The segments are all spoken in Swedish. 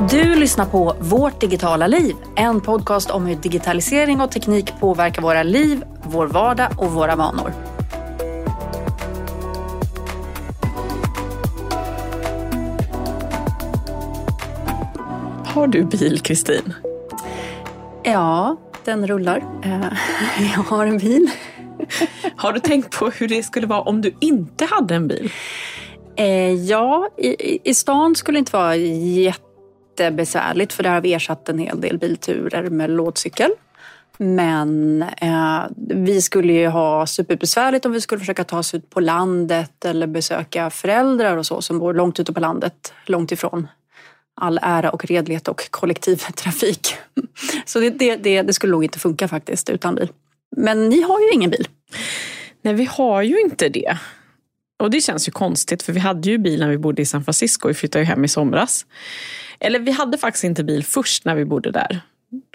Du lyssnar på Vårt digitala liv, en podcast om hur digitalisering och teknik påverkar våra liv, vår vardag och våra vanor. Har du bil, Kristin? Ja, den rullar. Eh, Jag har en bil. Har du tänkt på hur det skulle vara om du inte hade en bil? Eh, Ja, i, i stan skulle det inte vara jättebesvärligt för där har vi ersatt en hel del bilturer med lådcykel. Men eh, vi skulle ju ha superbesvärligt om vi skulle försöka ta oss ut på landet eller besöka föräldrar och så som bor långt ute på landet, långt ifrån all ära och redlighet och kollektivtrafik. Så det, det, det, det skulle nog inte funka faktiskt utan bil. Men ni har ju ingen bil. Nej, vi har ju inte det. Och det känns ju konstigt för vi hade ju bil när vi bodde i San Francisco. Vi flyttade ju hem i somras. Eller vi hade faktiskt inte bil först när vi bodde där.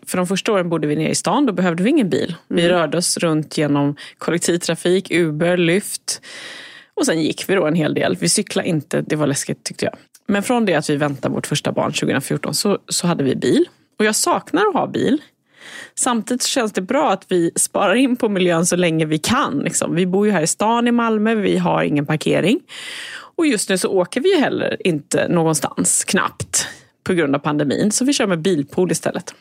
För de första åren bodde vi nere i stan, då behövde vi ingen bil. Vi rörde oss runt genom kollektivtrafik, Uber, Lyft. Och sen gick vi då en hel del. Vi cyklade inte, det var läskigt tyckte jag. Men från det att vi väntade vårt första barn 2014 så, så hade vi bil. Och jag saknar att ha bil. Samtidigt så känns det bra att vi sparar in på miljön så länge vi kan. Liksom. Vi bor ju här i stan i Malmö, vi har ingen parkering. Och just nu så åker vi ju heller inte någonstans, knappt, på grund av pandemin. Så vi kör med bilpool istället.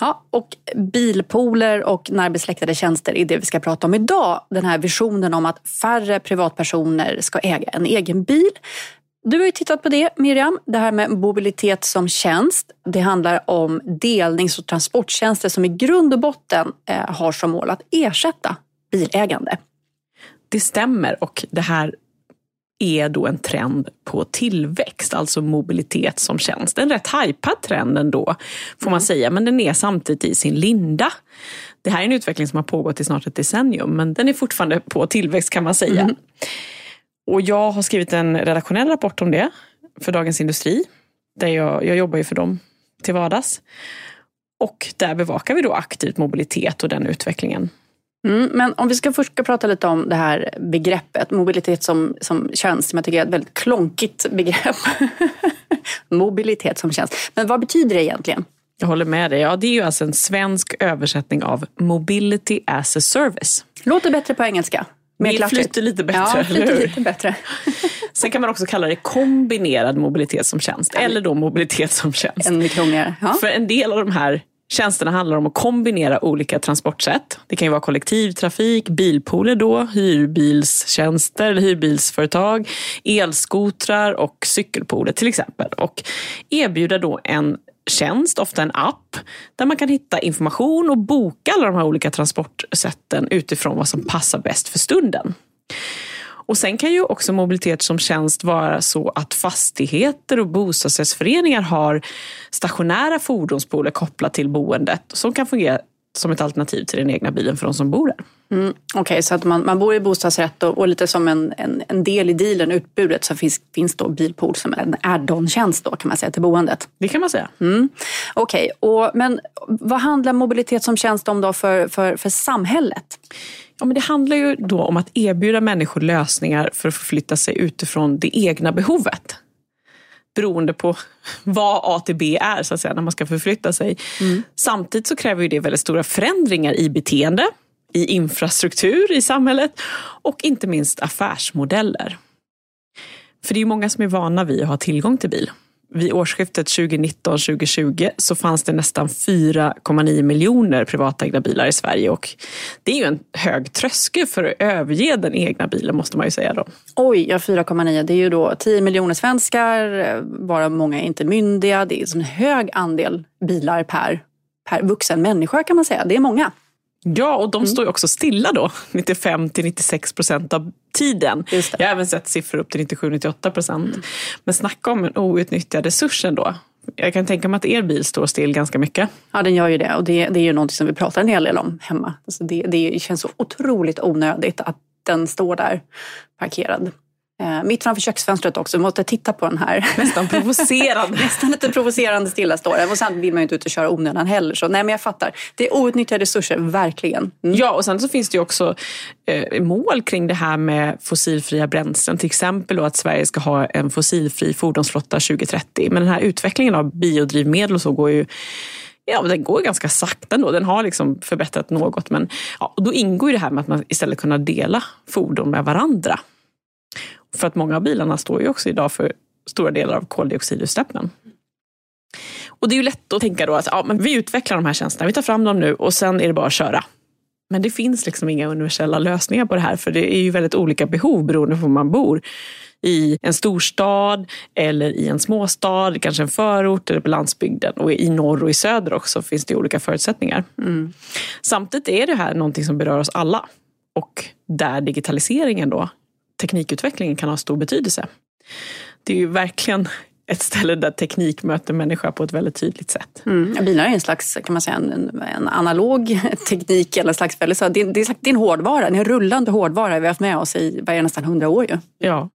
Ja, och bilpooler och närbesläktade tjänster är det vi ska prata om idag. Den här visionen om att färre privatpersoner ska äga en egen bil. Du har ju tittat på det Miriam, det här med mobilitet som tjänst. Det handlar om delnings och transporttjänster som i grund och botten eh, har som mål att ersätta bilägande. Det stämmer och det här är då en trend på tillväxt, alltså mobilitet som tjänst. En rätt hajpad trend ändå, får man säga, men den är samtidigt i sin linda. Det här är en utveckling som har pågått i snart ett decennium, men den är fortfarande på tillväxt kan man säga. Och jag har skrivit en redaktionell rapport om det för Dagens Industri. Där jag, jag jobbar ju för dem till vardags. Och där bevakar vi då aktivt mobilitet och den utvecklingen. Mm, men om vi ska först ska prata lite om det här begreppet mobilitet som, som tjänst, som jag tycker är ett väldigt klonkigt begrepp. mobilitet som tjänst. Men vad betyder det egentligen? Jag håller med dig. Ja, det är ju alltså en svensk översättning av Mobility as a Service. Låter bättre på engelska. Mer Det klatschigt. flyter lite bättre, Ja, flyter lite bättre. Sen kan man också kalla det kombinerad mobilitet som tjänst. Eller då mobilitet som tjänst. Ännu krångligare. Ja. För en del av de här tjänsterna handlar om att kombinera olika transportsätt. Det kan ju vara kollektivtrafik, bilpooler då, hyrbilstjänster, eller hyrbilsföretag, elskotrar och cykelpooler till exempel. Och erbjuda då en tjänst, ofta en app, där man kan hitta information och boka alla de här olika transportsätten utifrån vad som passar bäst för stunden. Och sen kan ju också mobilitet som tjänst vara så att fastigheter och bostadsrättsföreningar har stationära fordonspooler kopplat till boendet som kan fungera som ett alternativ till den egna bilen för de som bor där. Mm, Okej, så att man, man bor i bostadsrätt och, och lite som en, en, en del i dealen, utbudet, så finns, finns då bilpool som en add-on-tjänst då kan man säga till boendet. Det kan man säga. Mm. Okej, och men vad handlar mobilitet som tjänst om då för, för, för samhället? Ja, men det handlar ju då om att erbjuda människor lösningar för att förflytta sig utifrån det egna behovet. Beroende på vad A till B är så att säga, när man ska förflytta sig. Samtidigt så kräver ju det väldigt stora förändringar i beteende, i infrastruktur i samhället och inte minst affärsmodeller. För det är ju många som är vana vid att ha tillgång till bil. Vid årsskiftet 2019-2020 så fanns det nästan 4,9 miljoner privatägda bilar i Sverige och det är ju en hög tröskel för att överge den egna bilen måste man ju säga då. Oj, ja 4,9 det är ju då 10 miljoner svenskar, varav många är inte myndiga. Det är en hög andel bilar per, per vuxen människa kan man säga. Det är många. Ja, och de står ju också stilla då, 95 till 96 procent av tiden. Jag har även sett siffror upp till 97-98 procent. Men snacka om en outnyttjad resurs ändå. Jag kan tänka mig att er bil står still ganska mycket. Ja, den gör ju det och det, det är ju något som vi pratar en hel del om hemma. Alltså det, det känns så otroligt onödigt att den står där parkerad. Eh, mitt framför köksfönstret också, måste titta på den här. Nästan provocerande. Nästan lite provocerande stillastående. Och sen vill man ju inte ut och köra onödan heller. Så nej men jag fattar. Det är outnyttjade resurser, verkligen. Mm. Ja och sen så finns det ju också eh, mål kring det här med fossilfria bränslen. Till exempel då att Sverige ska ha en fossilfri fordonsflotta 2030. Men den här utvecklingen av biodrivmedel och så går ju Ja, den går ganska sakta ändå. Den har liksom förbättrat något. Men ja, och då ingår ju det här med att man istället kunna dela fordon med varandra. För att många av bilarna står ju också idag för stora delar av koldioxidutsläppen. Och det är ju lätt att tänka då att ja, men vi utvecklar de här tjänsterna, vi tar fram dem nu och sen är det bara att köra. Men det finns liksom inga universella lösningar på det här för det är ju väldigt olika behov beroende på var man bor. I en storstad eller i en småstad, kanske en förort eller på landsbygden. Och i norr och i söder också finns det olika förutsättningar. Mm. Samtidigt är det här någonting som berör oss alla. Och där digitaliseringen då teknikutvecklingen kan ha stor betydelse. Det är ju verkligen ett ställe där teknik möter människa på ett väldigt tydligt sätt. Mm. Bilar är en slags, kan man säga, en, en analog teknik. Eller slags, väldigt, så, det, det, är, det är en hårdvara, en rullande hårdvara vi har haft med oss i vad är nästan hundra år. Ju. Ja.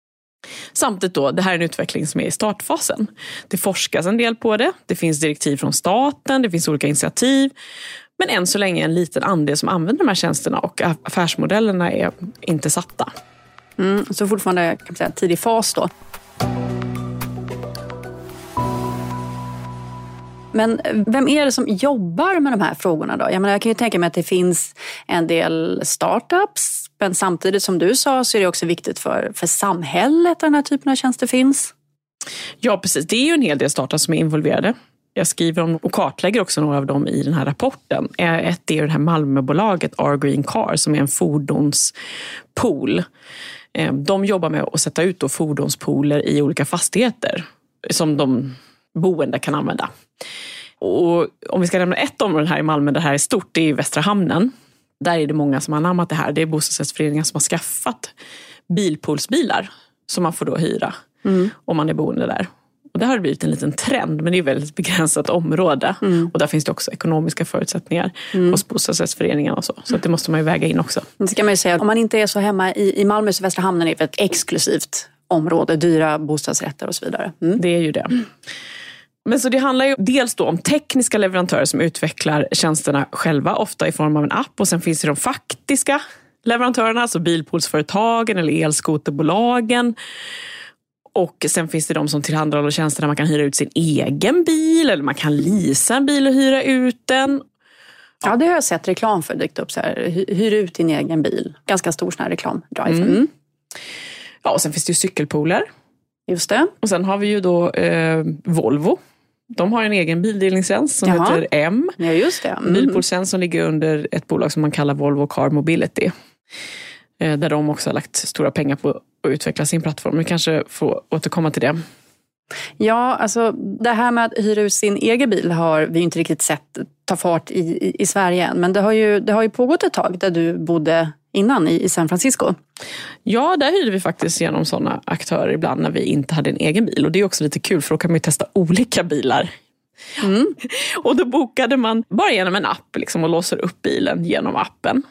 Samtidigt då, det här är en utveckling som är i startfasen. Det forskas en del på det, det finns direktiv från staten, det finns olika initiativ. Men än så länge en liten andel som använder de här tjänsterna och affärsmodellerna är inte satta. Mm, så fortfarande kan man säga, tidig fas då. Men vem är det som jobbar med de här frågorna då? Jag, menar, jag kan ju tänka mig att det finns en del startups, men samtidigt som du sa så är det också viktigt för, för samhället att den här typen av tjänster finns. Ja, precis. Det är ju en hel del startups som är involverade. Jag skriver om och kartlägger också några av dem i den här rapporten. Eh, ett är det här Malmöbolaget R Green Car som är en fordonspool de jobbar med att sätta ut då fordonspooler i olika fastigheter som de boende kan använda. Och om vi ska nämna ett område här i Malmö där det här är stort, det är Västra hamnen. Där är det många som har anammat det här. Det är bostadsrättsföreningar som har skaffat bilpoolsbilar som man får då hyra mm. om man är boende där. Och det har blivit en liten trend, men det är ett väldigt begränsat område. Mm. Och där finns det också ekonomiska förutsättningar mm. hos bostadsrättsföreningarna och så. Så det måste man ju väga in också. Det ska man ju säga, om man inte är så hemma i, i Malmö så Västra hamnen är ett exklusivt område, dyra bostadsrätter och så vidare. Mm. Det är ju det. Men så det handlar ju dels om tekniska leverantörer som utvecklar tjänsterna själva, ofta i form av en app. Och sen finns det de faktiska leverantörerna, alltså bilpoolsföretagen eller elskoterbolagen och sen finns det de som tillhandahåller tjänster där man kan hyra ut sin egen bil eller man kan leasa en bil och hyra ut den. Ja, ja det har jag sett reklam för dykt upp. Så här, hyr ut din egen bil. Ganska stor sån här reklamdrive. Mm. Mm. Ja, och sen finns det ju cykelpooler. Just det. Och sen har vi ju då eh, Volvo. De har en egen bildelningstjänst som Jaha. heter M. Ja, just det. Mm. Bilpoolstjänst som ligger under ett bolag som man kallar Volvo Car Mobility. Eh, där de också har lagt stora pengar på att utveckla sin plattform. Vi kanske får återkomma till det. Ja, alltså det här med att hyra ut sin egen bil har vi inte riktigt sett ta fart i, i, i Sverige än. Men det har, ju, det har ju pågått ett tag där du bodde innan i, i San Francisco. Ja, där hyrde vi faktiskt genom sådana aktörer ibland när vi inte hade en egen bil. Och det är också lite kul för då kan man ju testa olika bilar. Mm. och då bokade man bara genom en app liksom, och låser upp bilen genom appen.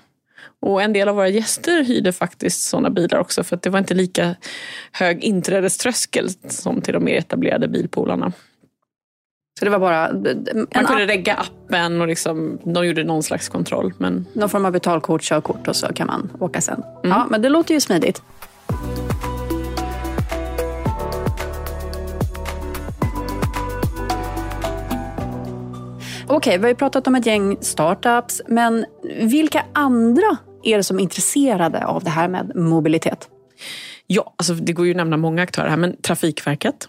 Och en del av våra gäster hyrde faktiskt sådana bilar också för att det var inte lika hög inträdeströskel som till de mer etablerade bilpoolarna. Så det var bara... Man kunde regga appen och liksom, de gjorde någon slags kontroll. Men... Någon form av betalkort, körkort och så kan man åka sen. Mm. Ja, men det låter ju smidigt. Okej, okay, vi har ju pratat om ett gäng startups, men vilka andra är det som är intresserade av det här med mobilitet? Ja, alltså det går ju att nämna många aktörer här, men Trafikverket,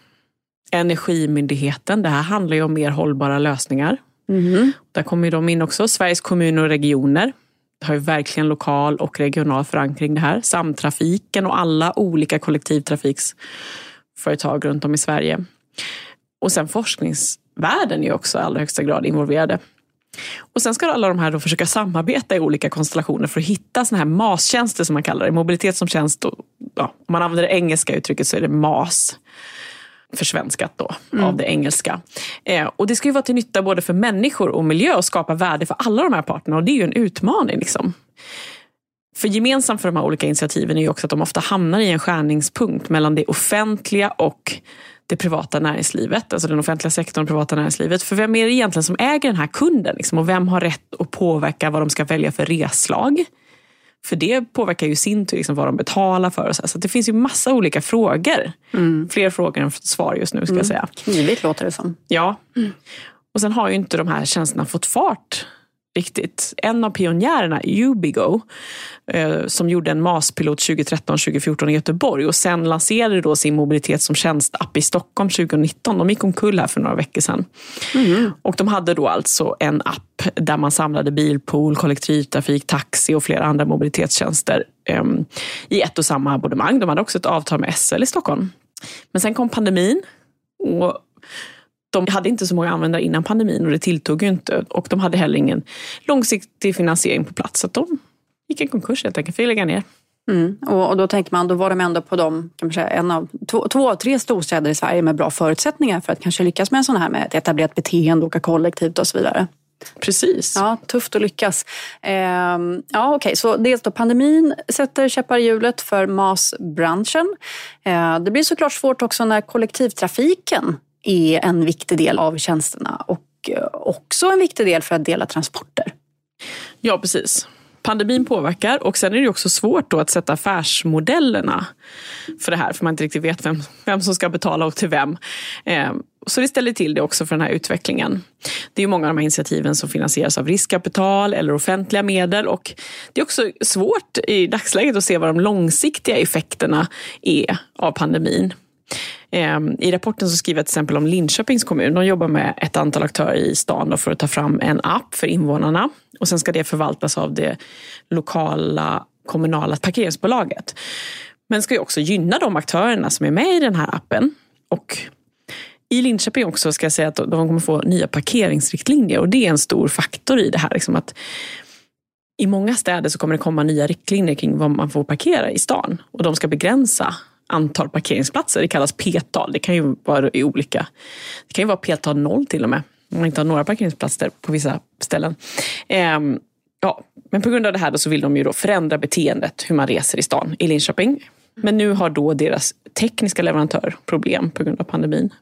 Energimyndigheten, det här handlar ju om mer hållbara lösningar. Mm. Där kommer de in också. Sveriges kommuner och regioner det har ju verkligen lokal och regional förankring det här. Samtrafiken och alla olika kollektivtrafiksföretag runt om i Sverige. Och sen forskningsvärlden är också i allra högsta grad involverade. Och sen ska alla de här då försöka samarbeta i olika konstellationer för att hitta såna här MAS-tjänster som man kallar det. Mobilitet som tjänst, och, ja, om man använder det engelska uttrycket så är det MAS försvenskat då mm. av det engelska. Eh, och det ska ju vara till nytta både för människor och miljö och skapa värde för alla de här parterna och det är ju en utmaning. Liksom. För gemensamt för de här olika initiativen är ju också att de ofta hamnar i en skärningspunkt mellan det offentliga och det privata näringslivet, alltså den offentliga sektorn och privata näringslivet. För vem är det egentligen som äger den här kunden? Liksom? Och vem har rätt att påverka vad de ska välja för reslag? För det påverkar ju sin tur liksom vad de betalar för. Och så så det finns ju massa olika frågor. Mm. Fler frågor än svar just nu ska mm. jag säga. Knivigt låter det som. Ja. Mm. Och sen har ju inte de här tjänsterna fått fart riktigt. En av pionjärerna, Ubigo, eh, som gjorde en MAS-pilot 2013-2014 i Göteborg och sen lanserade då sin mobilitet som tjänstapp i Stockholm 2019. De gick omkull här för några veckor sedan. Mm. Och de hade då alltså en app där man samlade bilpool, kollektivtrafik, taxi och flera andra mobilitetstjänster um, i ett och samma abonnemang. De hade också ett avtal med SL i Stockholm. Men sen kom pandemin och de hade inte så många användare innan pandemin och det tilltog ju inte. Och de hade heller ingen långsiktig finansiering på plats. Så de gick i konkurs helt enkelt, fick lägga ner. Mm. Och, och, då tänker man, då var de ändå på de, kan man säga, en av två, två, tre storstäder i Sverige med bra förutsättningar för att kanske lyckas med en sån här med ett etablerat beteende, åka kollektivt och så vidare. Precis. Ja, tufft att lyckas. Ehm, ja, okej, okay. så dels då pandemin sätter käppar i hjulet för MAS-branschen. Ehm, det blir såklart svårt också när kollektivtrafiken är en viktig del av tjänsterna och eh, också en viktig del för att dela transporter. Ja, precis. Pandemin påverkar och sen är det också svårt då att sätta affärsmodellerna för det här, för man inte riktigt vet vem, vem som ska betala och till vem. Eh, så det ställer till det också för den här utvecklingen. Det är många av de här initiativen som finansieras av riskkapital eller offentliga medel och det är också svårt i dagsläget att se vad de långsiktiga effekterna är av pandemin. Ehm, I rapporten så skriver jag till exempel om Linköpings kommun. De jobbar med ett antal aktörer i stan för att ta fram en app för invånarna. Och sen ska det förvaltas av det lokala kommunala parkeringsbolaget. Men ska ju också gynna de aktörerna som är med i den här appen. Och i Linköping också ska jag säga att de kommer få nya parkeringsriktlinjer och det är en stor faktor i det här. Liksom att I många städer så kommer det komma nya riktlinjer kring vad man får parkera i stan och de ska begränsa antal parkeringsplatser. Det kallas p-tal. Det kan ju vara i olika. Det kan ju vara p-tal noll till och med. Om man inte har några parkeringsplatser på vissa ställen. Ehm, ja, men på grund av det här så vill de ju då förändra beteendet hur man reser i stan i Linköping. Men nu har då deras tekniska leverantör problem på grund av pandemin.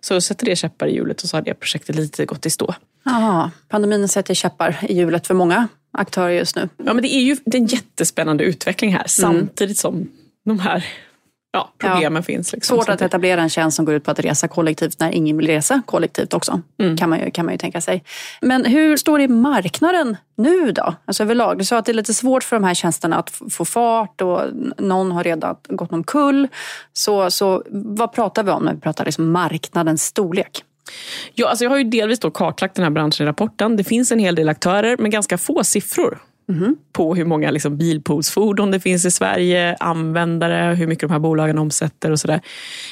Så sätter det käppar i hjulet och så har det projektet lite gått i stå. Ja, pandemin sätter käppar i hjulet för många aktörer just nu. Ja, men det är ju en jättespännande utveckling här mm. samtidigt som de här ja, problemen ja. finns. Liksom, Svårt att etablera en tjänst som går ut på att resa kollektivt när ingen vill resa kollektivt också. Mm. Kan, man ju, kan man ju tänka sig. Men hur står det i marknaden nu då? Alltså överlag. Du sa att det är lite svårt för de här tjänsterna att få fart och någon har redan gått omkull. Så, så vad pratar vi om när vi pratar liksom marknadens storlek? Ja, alltså jag har ju delvis då kartlagt den här branschen i rapporten. Det finns en hel del aktörer men ganska få siffror Mm. på hur många liksom bilpoolsfordon det finns i Sverige, användare, hur mycket de här bolagen omsätter och sådär.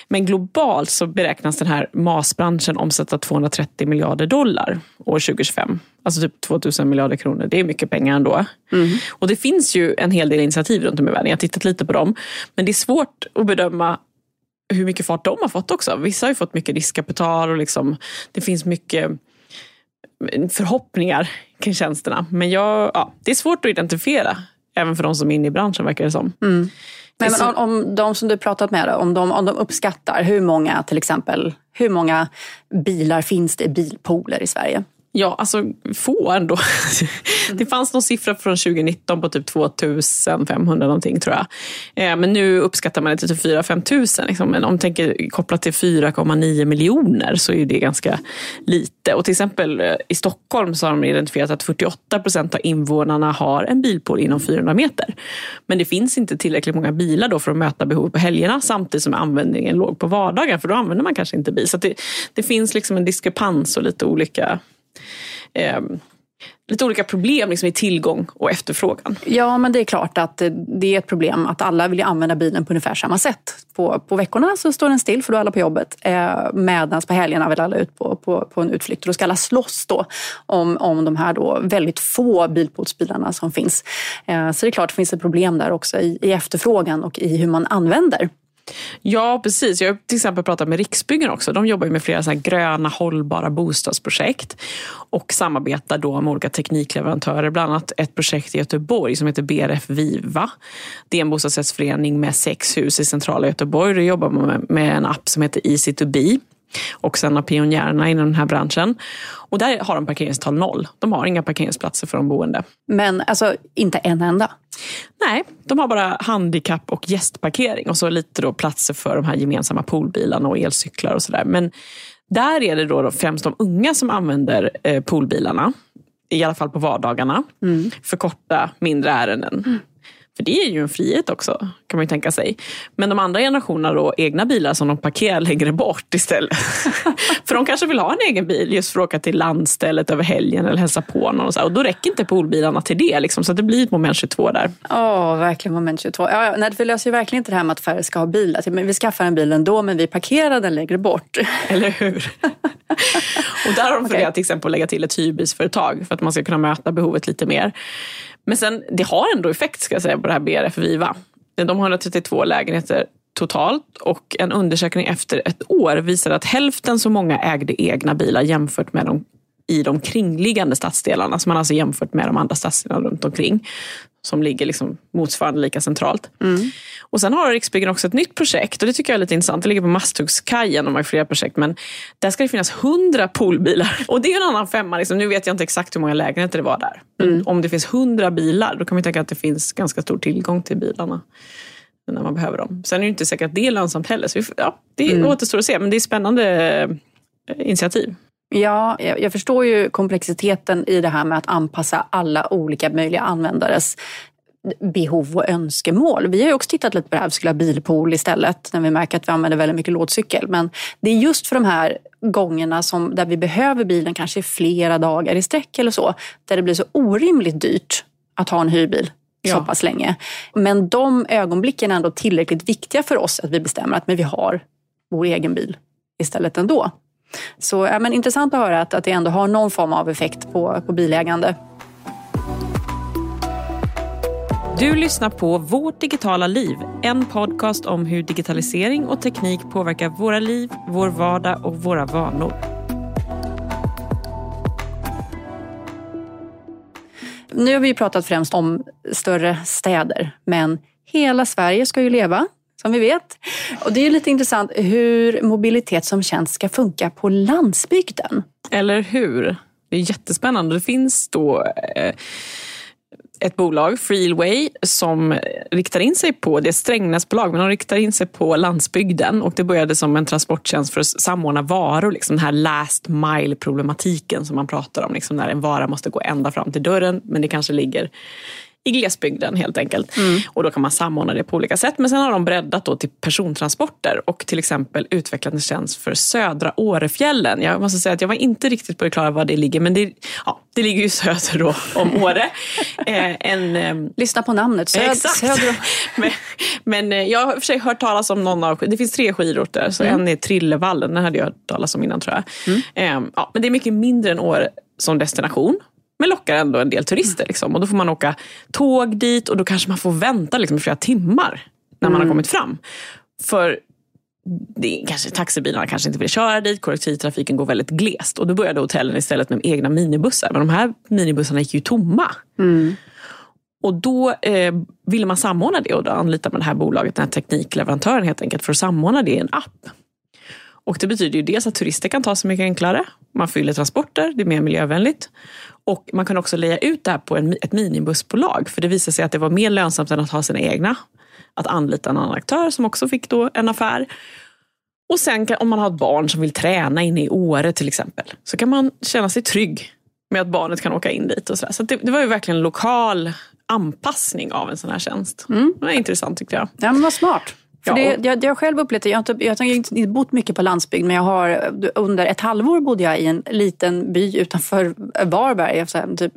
Men globalt så beräknas den här MAS-branschen omsätta 230 miljarder dollar år 2025. Alltså typ 2000 miljarder kronor. Det är mycket pengar ändå. Mm. Och det finns ju en hel del initiativ runt om i världen. Jag har tittat lite på dem. Men det är svårt att bedöma hur mycket fart de har fått också. Vissa har ju fått mycket riskkapital och liksom, det finns mycket förhoppningar kring tjänsterna. Men jag, ja, det är svårt att identifiera, även för de som är inne i branschen verkar det som. Mm. Men, men om, om, de som du pratat med, om de, om de uppskattar hur många till exempel, hur många bilar finns det i bilpooler i Sverige? Ja, alltså få ändå. Det fanns någon siffra från 2019 på typ 2500 någonting tror jag. Eh, men nu uppskattar man det till 4 5 tusen. Liksom. Men om man tänker kopplat till 4,9 miljoner så är det ganska lite. Och till exempel eh, i Stockholm så har de identifierat att 48 procent av invånarna har en bilpool inom 400 meter. Men det finns inte tillräckligt många bilar då för att möta behov på helgerna samtidigt som användningen låg på vardagar för då använder man kanske inte bil. Så det, det finns liksom en diskrepans och lite olika eh, lite olika problem liksom i tillgång och efterfrågan. Ja, men det är klart att det är ett problem att alla vill använda bilen på ungefär samma sätt. På, på veckorna så står den still för då är alla på jobbet. Eh, Medan på helgerna vill alla ut på, på, på en utflykt. Och då ska alla slåss då om, om de här då väldigt få bilpoolsbilarna som finns. Eh, så det är klart det finns ett problem där också i, i efterfrågan och i hur man använder Ja, precis. Jag har till exempel pratat med Riksbyggen också. De jobbar med flera så gröna hållbara bostadsprojekt och samarbetar då med olika teknikleverantörer. Bland annat ett projekt i Göteborg som heter BRF Viva. Det är en bostadsrättsförening med sex hus i centrala Göteborg. Då jobbar man med en app som heter Easy to be och sen av pionjärerna inom den här branschen. Och där har de parkeringstal noll. De har inga parkeringsplatser för de boende. Men alltså inte en enda? Nej, de har bara handikapp och gästparkering och så lite då platser för de här gemensamma poolbilarna och elcyklar och sådär. Men där är det då främst de unga som använder eh, poolbilarna i alla fall på vardagarna, mm. för korta, mindre ärenden. Mm. För det är ju en frihet också, kan man ju tänka sig. Men de andra generationerna då, egna bilar som de parkerar längre bort istället. för de kanske vill ha en egen bil just för att åka till landstället över helgen eller hälsa på någon. Och, så. och då räcker inte poolbilarna till det. Liksom, så det blir ett moment 22 där. Ja, oh, verkligen moment 22. Ja, nej, vi löser ju verkligen inte det här med att färre ska ha bil. Alltså, vi skaffar en bil ändå, men vi parkerar den längre bort. Eller hur? och där har de funderat okay. till exempel att lägga till ett hyrbilsföretag för att man ska kunna möta behovet lite mer. Men sen, det har ändå effekt ska jag säga på det här BRF Viva. De har 132 lägenheter totalt och en undersökning efter ett år visar att hälften så många ägde egna bilar jämfört med de i de kringliggande stadsdelarna. Så man alltså jämfört med de andra stadsdelarna runt omkring som ligger liksom motsvarande lika centralt. Mm. Och Sen har Riksbyggen också ett nytt projekt och det tycker jag är lite intressant. Det ligger på Masthuggskajen, de har flera projekt, men där ska det finnas hundra poolbilar. Och det är en annan femma. Liksom. Nu vet jag inte exakt hur många lägenheter det var där. Men mm. om det finns hundra bilar, då kan man tänka att det finns ganska stor tillgång till bilarna när man behöver dem. Sen är det inte säkert att det är lönsamt heller. Så vi, ja, det mm. återstår att se, men det är spännande eh, initiativ. Ja, jag förstår ju komplexiteten i det här med att anpassa alla olika möjliga användares behov och önskemål. Vi har ju också tittat lite på det här, vi skulle ha bilpool istället när vi märker att vi använder väldigt mycket lådcykel. Men det är just för de här gångerna som, där vi behöver bilen kanske flera dagar i sträck eller så, där det blir så orimligt dyrt att ha en hyrbil ja. så pass länge. Men de ögonblicken är ändå tillräckligt viktiga för oss att vi bestämmer att men vi har vår egen bil istället ändå. Så ja, men intressant att höra att, att det ändå har någon form av effekt på, på bilägande. Du lyssnar på Vårt digitala liv, en podcast om hur digitalisering och teknik påverkar våra liv, vår vardag och våra vanor. Nu har vi pratat främst om större städer, men hela Sverige ska ju leva som vi vet. Och det är lite intressant hur mobilitet som tjänst ska funka på landsbygden. Eller hur? Det är jättespännande. Det finns då eh, ett bolag, Freeway, som riktar in sig på, det är ett Strängnäsbolag, men de riktar in sig på landsbygden. Och det började som en transporttjänst för att samordna varor, liksom den här last mile problematiken som man pratar om, liksom när en vara måste gå ända fram till dörren, men det kanske ligger i glesbygden helt enkelt. Mm. Och då kan man samordna det på olika sätt. Men sen har de breddat då till persontransporter och till exempel utvecklat en tjänst för södra Årefjällen. Jag måste säga att jag var inte riktigt på det klara var det ligger, men det, ja, det ligger ju söder då om Åre. eh, en, eh, Lyssna på namnet, Söd, exakt. söder. men, men eh, jag har i och för sig hört talas om någon av, det finns tre skidorter, så mm. en är Trillevallen, den hade jag hört talas om innan tror jag. Mm. Eh, ja, men det är mycket mindre än Åre som destination men lockar ändå en del turister. Liksom. Och då får man åka tåg dit och då kanske man får vänta liksom, i flera timmar när man mm. har kommit fram. För det kanske, taxibilarna kanske inte vill köra dit, kollektivtrafiken går väldigt glest. Och då började hotellen istället med egna minibussar. Men de här minibussarna gick ju tomma. Mm. Och då eh, ville man samordna det och då anlitade man det här bolaget, den här teknikleverantören helt enkelt, för att samordna det i en app. Och det betyder ju dels att turister kan ta sig mycket enklare. Man fyller transporter, det är mer miljövänligt. Och man kan också leja ut det här på en, ett minibussbolag. För det visade sig att det var mer lönsamt än att ha sina egna. Att anlita en annan aktör som också fick då en affär. Och sen kan, om man har ett barn som vill träna inne i Åre till exempel. Så kan man känna sig trygg med att barnet kan åka in dit. och Så, så det, det, var ju verkligen lokal anpassning av en sån här tjänst. Mm. Det var intressant tyckte jag. Ja men vad smart. För det, jag, jag har själv upplevt det. Jag har, inte, jag har inte bott mycket på landsbygd men jag har, under ett halvår bodde jag i en liten by utanför Varberg. Typ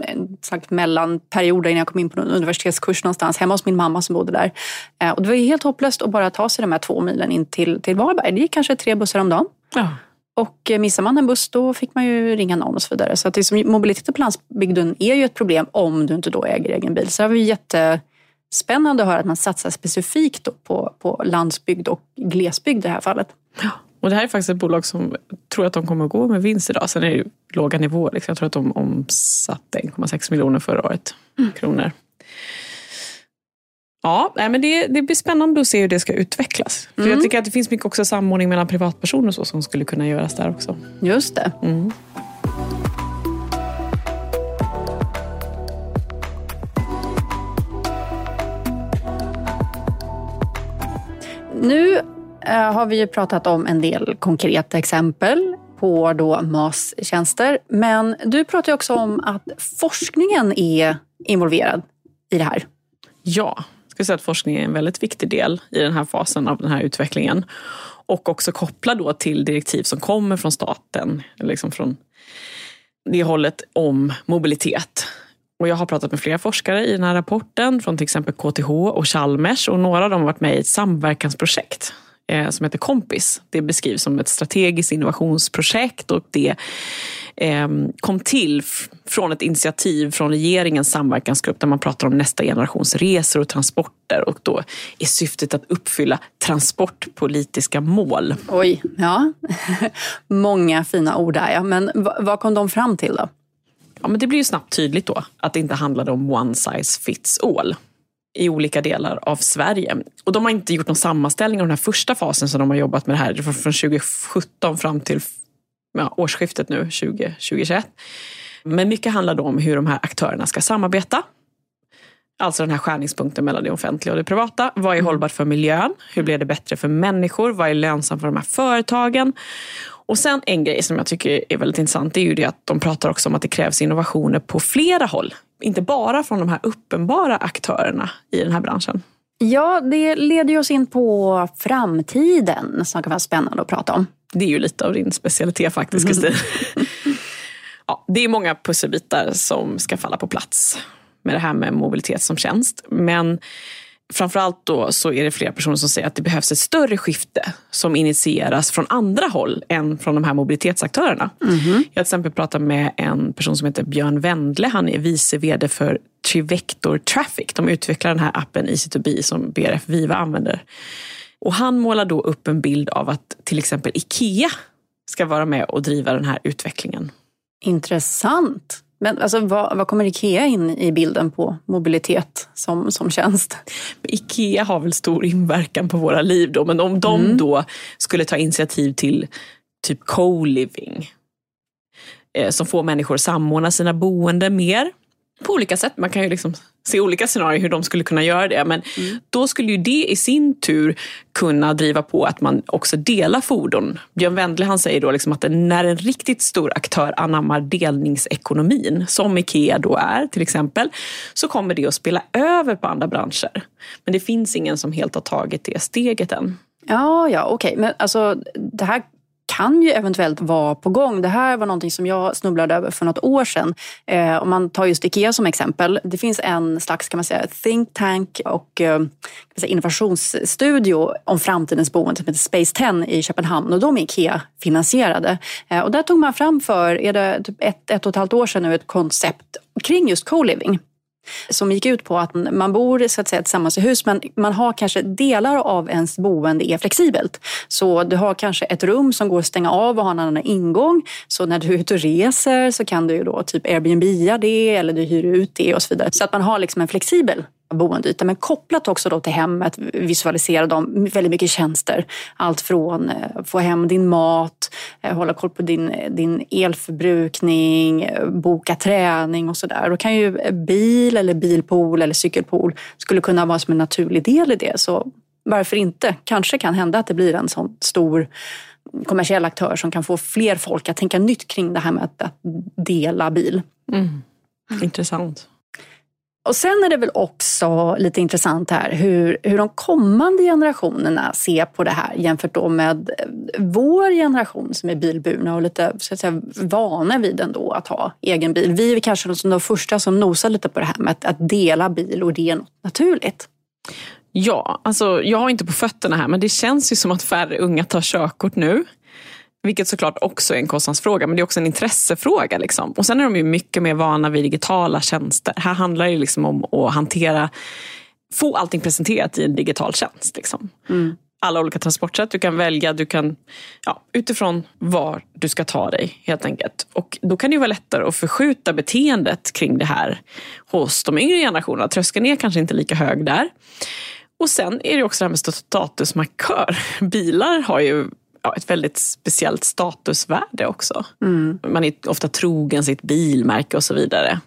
en slags mellanperiod innan jag kom in på en universitetskurs någonstans. Hemma hos min mamma som bodde där. Eh, och det var helt hopplöst att bara ta sig de här två milen in till, till Varberg. Det gick kanske tre bussar om dagen. Ja. Och eh, missar man en buss då fick man ju ringa någon och så vidare. Så att det som, mobilitet på landsbygden är ju ett problem om du inte då äger egen bil. Så det var jätte spännande att höra att man satsar specifikt på, på landsbygd och glesbygd i det här fallet. Och det här är faktiskt ett bolag som tror att de kommer att gå med vinst idag. Sen är det ju låga nivåer. Liksom. Jag tror att de omsatte 1,6 miljoner förra året. Mm. Kronor. Ja, men det, det blir spännande att se hur det ska utvecklas. För mm. Jag tycker att det finns mycket också samordning mellan privatpersoner och så som skulle kunna göras där också. Just det. Mm. Nu eh, har vi ju pratat om en del konkreta exempel på då MAS-tjänster. Men du pratar också om att forskningen är involverad i det här. Ja, jag skulle säga att forskning är en väldigt viktig del i den här fasen av den här utvecklingen. Och också kopplad då till direktiv som kommer från staten, liksom från det hållet om mobilitet. Och jag har pratat med flera forskare i den här rapporten från till exempel KTH och Chalmers och några av dem har varit med i ett samverkansprojekt eh, som heter Kompis. Det beskrivs som ett strategiskt innovationsprojekt och det eh, kom till från ett initiativ från regeringens samverkansgrupp där man pratar om nästa generations resor och transporter och då är syftet att uppfylla transportpolitiska mål. Oj, ja. Många fina ord där ja. Men vad kom de fram till då? Ja, men det blir ju snabbt tydligt då att det inte handlade om one size fits all i olika delar av Sverige. Och de har inte gjort någon sammanställning av den här första fasen som de har jobbat med det här från 2017 fram till ja, årsskiftet nu, 20, 2021. Men mycket handlar då om hur de här aktörerna ska samarbeta. Alltså den här skärningspunkten mellan det offentliga och det privata. Vad är mm. hållbart för miljön? Hur blir det bättre för människor? Vad är lönsamt för de här företagen? Och sen en grej som jag tycker är väldigt intressant, det är ju det att de pratar också om att det krävs innovationer på flera håll. Inte bara från de här uppenbara aktörerna i den här branschen. Ja, det leder oss in på framtiden som kan vara spännande att prata om. Det är ju lite av din specialitet faktiskt, Kristin. Ja, det är många pusselbitar som ska falla på plats med det här med mobilitet som tjänst. Men framförallt då så är det flera personer som säger att det behövs ett större skifte som initieras från andra håll än från de här mobilitetsaktörerna. Mm -hmm. Jag har till exempel pratat med en person som heter Björn Wendle. Han är vice vd för Trivector Traffic. De utvecklar den här appen Easy2B som BRF Viva använder. Och han målar då upp en bild av att till exempel IKEA ska vara med och driva den här utvecklingen. Intressant. Men alltså, vad, vad, kommer IKEA in i bilden på mobilitet som, som tjänst? IKEA har väl stor inverkan på våra liv då, men om de mm. då skulle ta initiativ till typ co-living eh, som får människor att samordna sina boenden mer på olika sätt. Man kan ju liksom se olika scenarier hur de skulle kunna göra det. Men mm. då skulle ju det i sin tur kunna driva på att man också delar fordon. Björn Wendle han säger då liksom att när en riktigt stor aktör anammar delningsekonomin, som Ikea då är till exempel, så kommer det att spela över på andra branscher. Men det finns ingen som helt har tagit det steget än. Ja, ja, okej. Okay. Men alltså, det här kan ju eventuellt vara på gång. Det här var någonting som jag snubblade över för något år sedan. Eh, om man tar just IKEA som exempel. Det finns en slags kan man säga, think tank och eh, säga, innovationsstudio om framtidens boende som heter Space 10 i Köpenhamn och de är IKEA-finansierade. Eh, och där tog man fram för är det typ ett, ett och ett halvt år sedan nu ett koncept kring just co-living som gick ut på att man bor så att säga, tillsammans i hus men man har kanske delar av ens boende är flexibelt. Så du har kanske ett rum som går att stänga av och har en annan ingång. Så när du är ute och reser så kan du ju då typ Airbnb det eller du hyr ut det och så vidare. Så att man har liksom en flexibel boendeyta. Men kopplat också då till hemmet, visualisera dem, väldigt mycket tjänster. Allt från att få hem din mat, eh, hålla koll på din, din elförbrukning, eh, boka träning och sådär. Då kan ju bil eller bilpool eller cykelpool skulle kunna vara som en naturlig del i det. Så varför inte? Kanske kan hända att det blir en sån stor kommersiell aktör som kan få fler folk att tänka nytt kring det här med att, att dela bil. Mm. Intressant. Och sen är det väl också lite intressant här hur, hur de kommande generationerna ser på det här jämfört då med eh, vår generation som är bilburna och lite så att säga, vana vid ändå att ha egen bil. Vi är kanske de första som nosar lite på det här med att, att dela bil och det är något naturligt. Ja, alltså jag har inte på fötterna här men det känns ju som att färre unga tar körkort nu. Vilket såklart också är en kostnadsfråga, men det är också en intressefråga. Liksom. Och sen är de ju mycket mer vana vid digitala tjänster. Här handlar det liksom om att hantera få allting presenterat i en digital tjänst. Liksom. Mm. Alla olika transportsätt du kan välja, du kan, ja, utifrån var du ska ta dig helt enkelt. Och då kan det vara lättare att förskjuta beteendet kring det här hos de yngre generationerna. Tröskeln är kanske inte lika hög där. Och sen är det också det här med statusmarkör. Bilar har ju ja, ett väldigt speciellt statusvärde också. Mm. Man är ofta trogen sitt bilmärke och så vidare.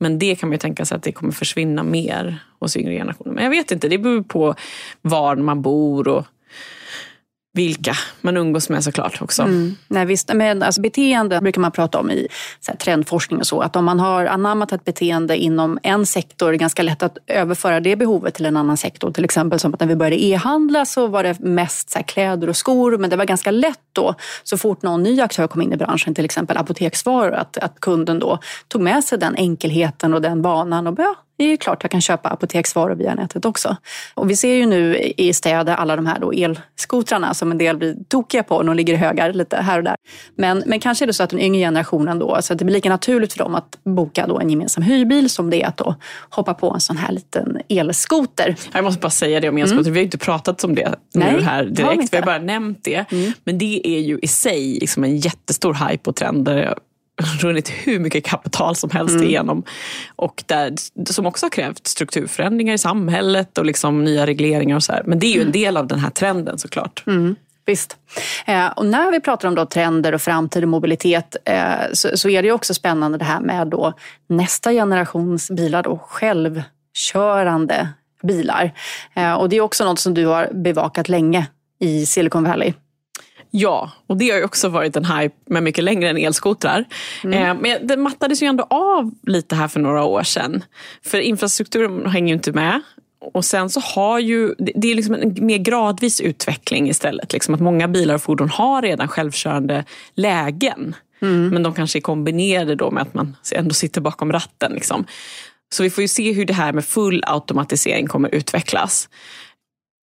Men det kan man ju tänka sig att det kommer försvinna mer hos yngre generationer. Men jag vet inte, det beror på var man bor och vilka man umgås med såklart också. Mm. Nej, visst, men alltså, beteende brukar man prata om i så här, trendforskning och så. Att om man har anammat ett beteende inom en sektor är det ganska lätt att överföra det behovet till en annan sektor. Till exempel som att när vi började e-handla så var det mest så här, kläder och skor. Men det var ganska lätt då, så fort någon ny aktör kom in i branschen, till exempel apoteksvaror, att, att kunden då tog med sig den enkelheten och den vanan och började det är klart jag kan köpa apoteksvaror via nätet också. Och vi ser ju nu i städer alla de här då elskotrarna som en del blir tokiga på. De ligger i högar lite här och där. Men, men kanske är det så att den yngre generationen då, så att det blir lika naturligt för dem att boka då en gemensam hyrbil som det är att då hoppa på en sån här liten elskoter. Jag måste bara säga det om elskoter. Mm. Vi har inte pratat om det Nej, nu här direkt. Vi, vi har bara nämnt det. Mm. Men det är ju i sig liksom en jättestor hype och trend runnit hur mycket kapital som helst mm. igenom. Och där, som också har krävt strukturförändringar i samhället och liksom nya regleringar och så här. Men det är ju en mm. del av den här trenden såklart. Mm. Visst. Eh, och när vi pratar om då trender och framtid och mobilitet eh, så, så, är det också spännande det här med då nästa generations bilar, då självkörande bilar. Eh, och det är också något som du har bevakat länge i Silicon Valley. Ja, och det har ju också varit en hype med mycket längre än elskotrar. Mm. Eh, men det mattades ju ändå av lite här för några år sedan. För infrastrukturen hänger ju inte med. Och sen så har ju, det är liksom en mer gradvis utveckling istället. Liksom att många bilar och fordon har redan självkörande lägen. Mm. Men de kanske är kombinerade då med att man ändå sitter bakom ratten. Liksom. Så vi får ju se hur det här med full automatisering kommer utvecklas.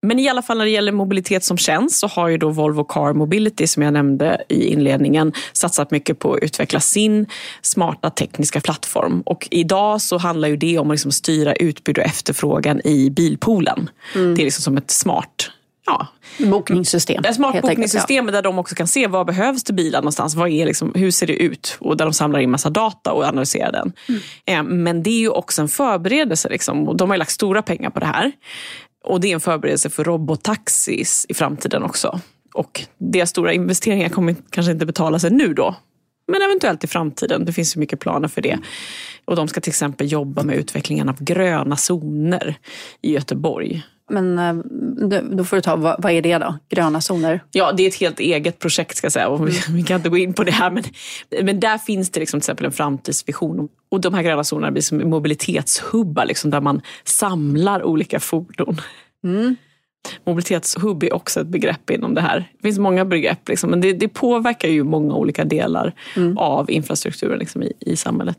Men i alla fall när det gäller mobilitet som känns så har ju då Volvo Car Mobility som jag nämnde i inledningen satsat mycket på att utveckla sin smarta tekniska plattform. Och idag så handlar ju det om att liksom styra utbud och efterfrågan i bilpoolen. Mm. Det är liksom som ett smart ja, bokningssystem. Ett smart bokningssystem ja. där de också kan se vad behövs till bilar någonstans. Vad är liksom, hur ser det ut? Och där de samlar in massa data och analyserar den. Mm. Eh, men det är ju också en förberedelse. Liksom. De har lagt stora pengar på det här. Och det är en förberedelse för robottaxis i framtiden också. Och deras stora investeringar kommer kanske inte betala sig nu då. Men eventuellt i framtiden. Det finns ju mycket planer för det. Och de ska till exempel jobba med utvecklingen av gröna zoner i Göteborg. Men eh, då får du ta, vad, är det då? Gröna zoner? Ja, det är ett helt eget projekt ska jag säga. Och vi, vi kan inte gå in på det här. Men, men där finns det liksom till exempel en framtidsvision. Och de här gröna zonerna blir som mobilitetshubbar liksom, där man samlar olika fordon. Mm. Mobilitetshubb är också ett begrepp inom det här. Det finns många begrepp, liksom, men det, det, påverkar ju många olika delar mm. av infrastrukturen liksom, i, i samhället.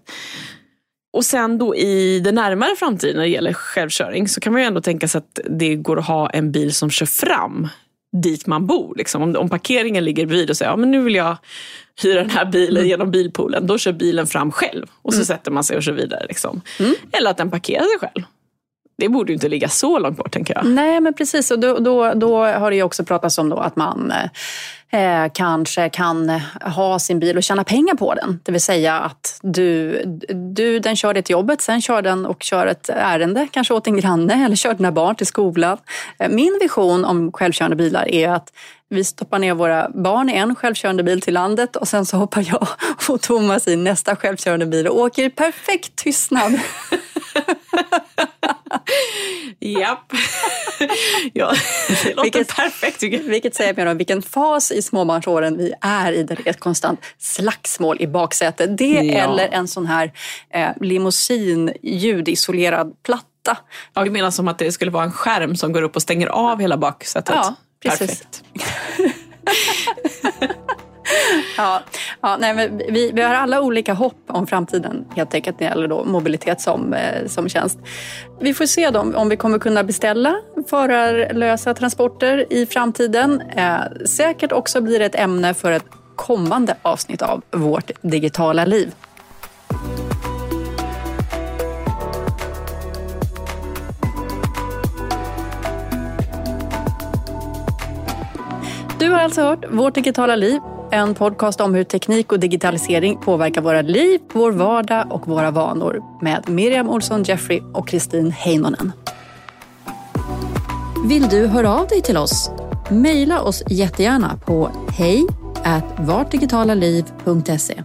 Och sen då i den närmare framtiden när det gäller självkörning så kan man ju ändå tänka sig att det går att ha en bil som kör fram dit man bor. Liksom. Om, om parkeringen ligger bredvid och säger ja, men nu vill jag hyra den här bilen mm. genom bilpoolen. Då kör bilen fram själv och så mm. sätter man sig och kör vidare. Liksom. Mm. Eller att den parkerar sig själv. Det borde ju inte ligga så långt bort tänker jag. Nej men precis och då, då, då har det ju också pratats om då att man eh, kanske kan ha sin bil och tjäna pengar på den. Det vill säga att du, du, den kör dig till jobbet, sen kör den och kör ett ärende, kanske åt en granne eller kör dina barn till skolan. Eh, min vision om självkörande bilar är att vi stoppar ner våra barn i en självkörande bil till landet och sen så hoppar jag och Thomas i nästa självkörande bil och åker i perfekt tystnad. Japp. ja, det låter vilket, perfekt. Vilket säger mig om vilken fas i småbarnsåren vi är i där det är ett konstant slagsmål i baksätet. Det ja. eller en sån här eh, limousin ljudisolerad platta. Ja, du menar som att det skulle vara en skärm som går upp och stänger av hela baksätet? Ja, precis. Perfekt. ja, Ja, nej, vi, vi har alla olika hopp om framtiden helt enkelt när det gäller då mobilitet som, eh, som tjänst. Vi får se då, om vi kommer kunna beställa förarlösa transporter i framtiden. Eh, säkert också blir det ett ämne för ett kommande avsnitt av Vårt digitala liv. Du har alltså hört Vårt digitala liv en podcast om hur teknik och digitalisering påverkar våra liv, vår vardag och våra vanor med Miriam Olsson Jeffrey och Kristin Heinonen. Vill du höra av dig till oss? Mejla oss jättegärna på hej vartdigitalaliv.se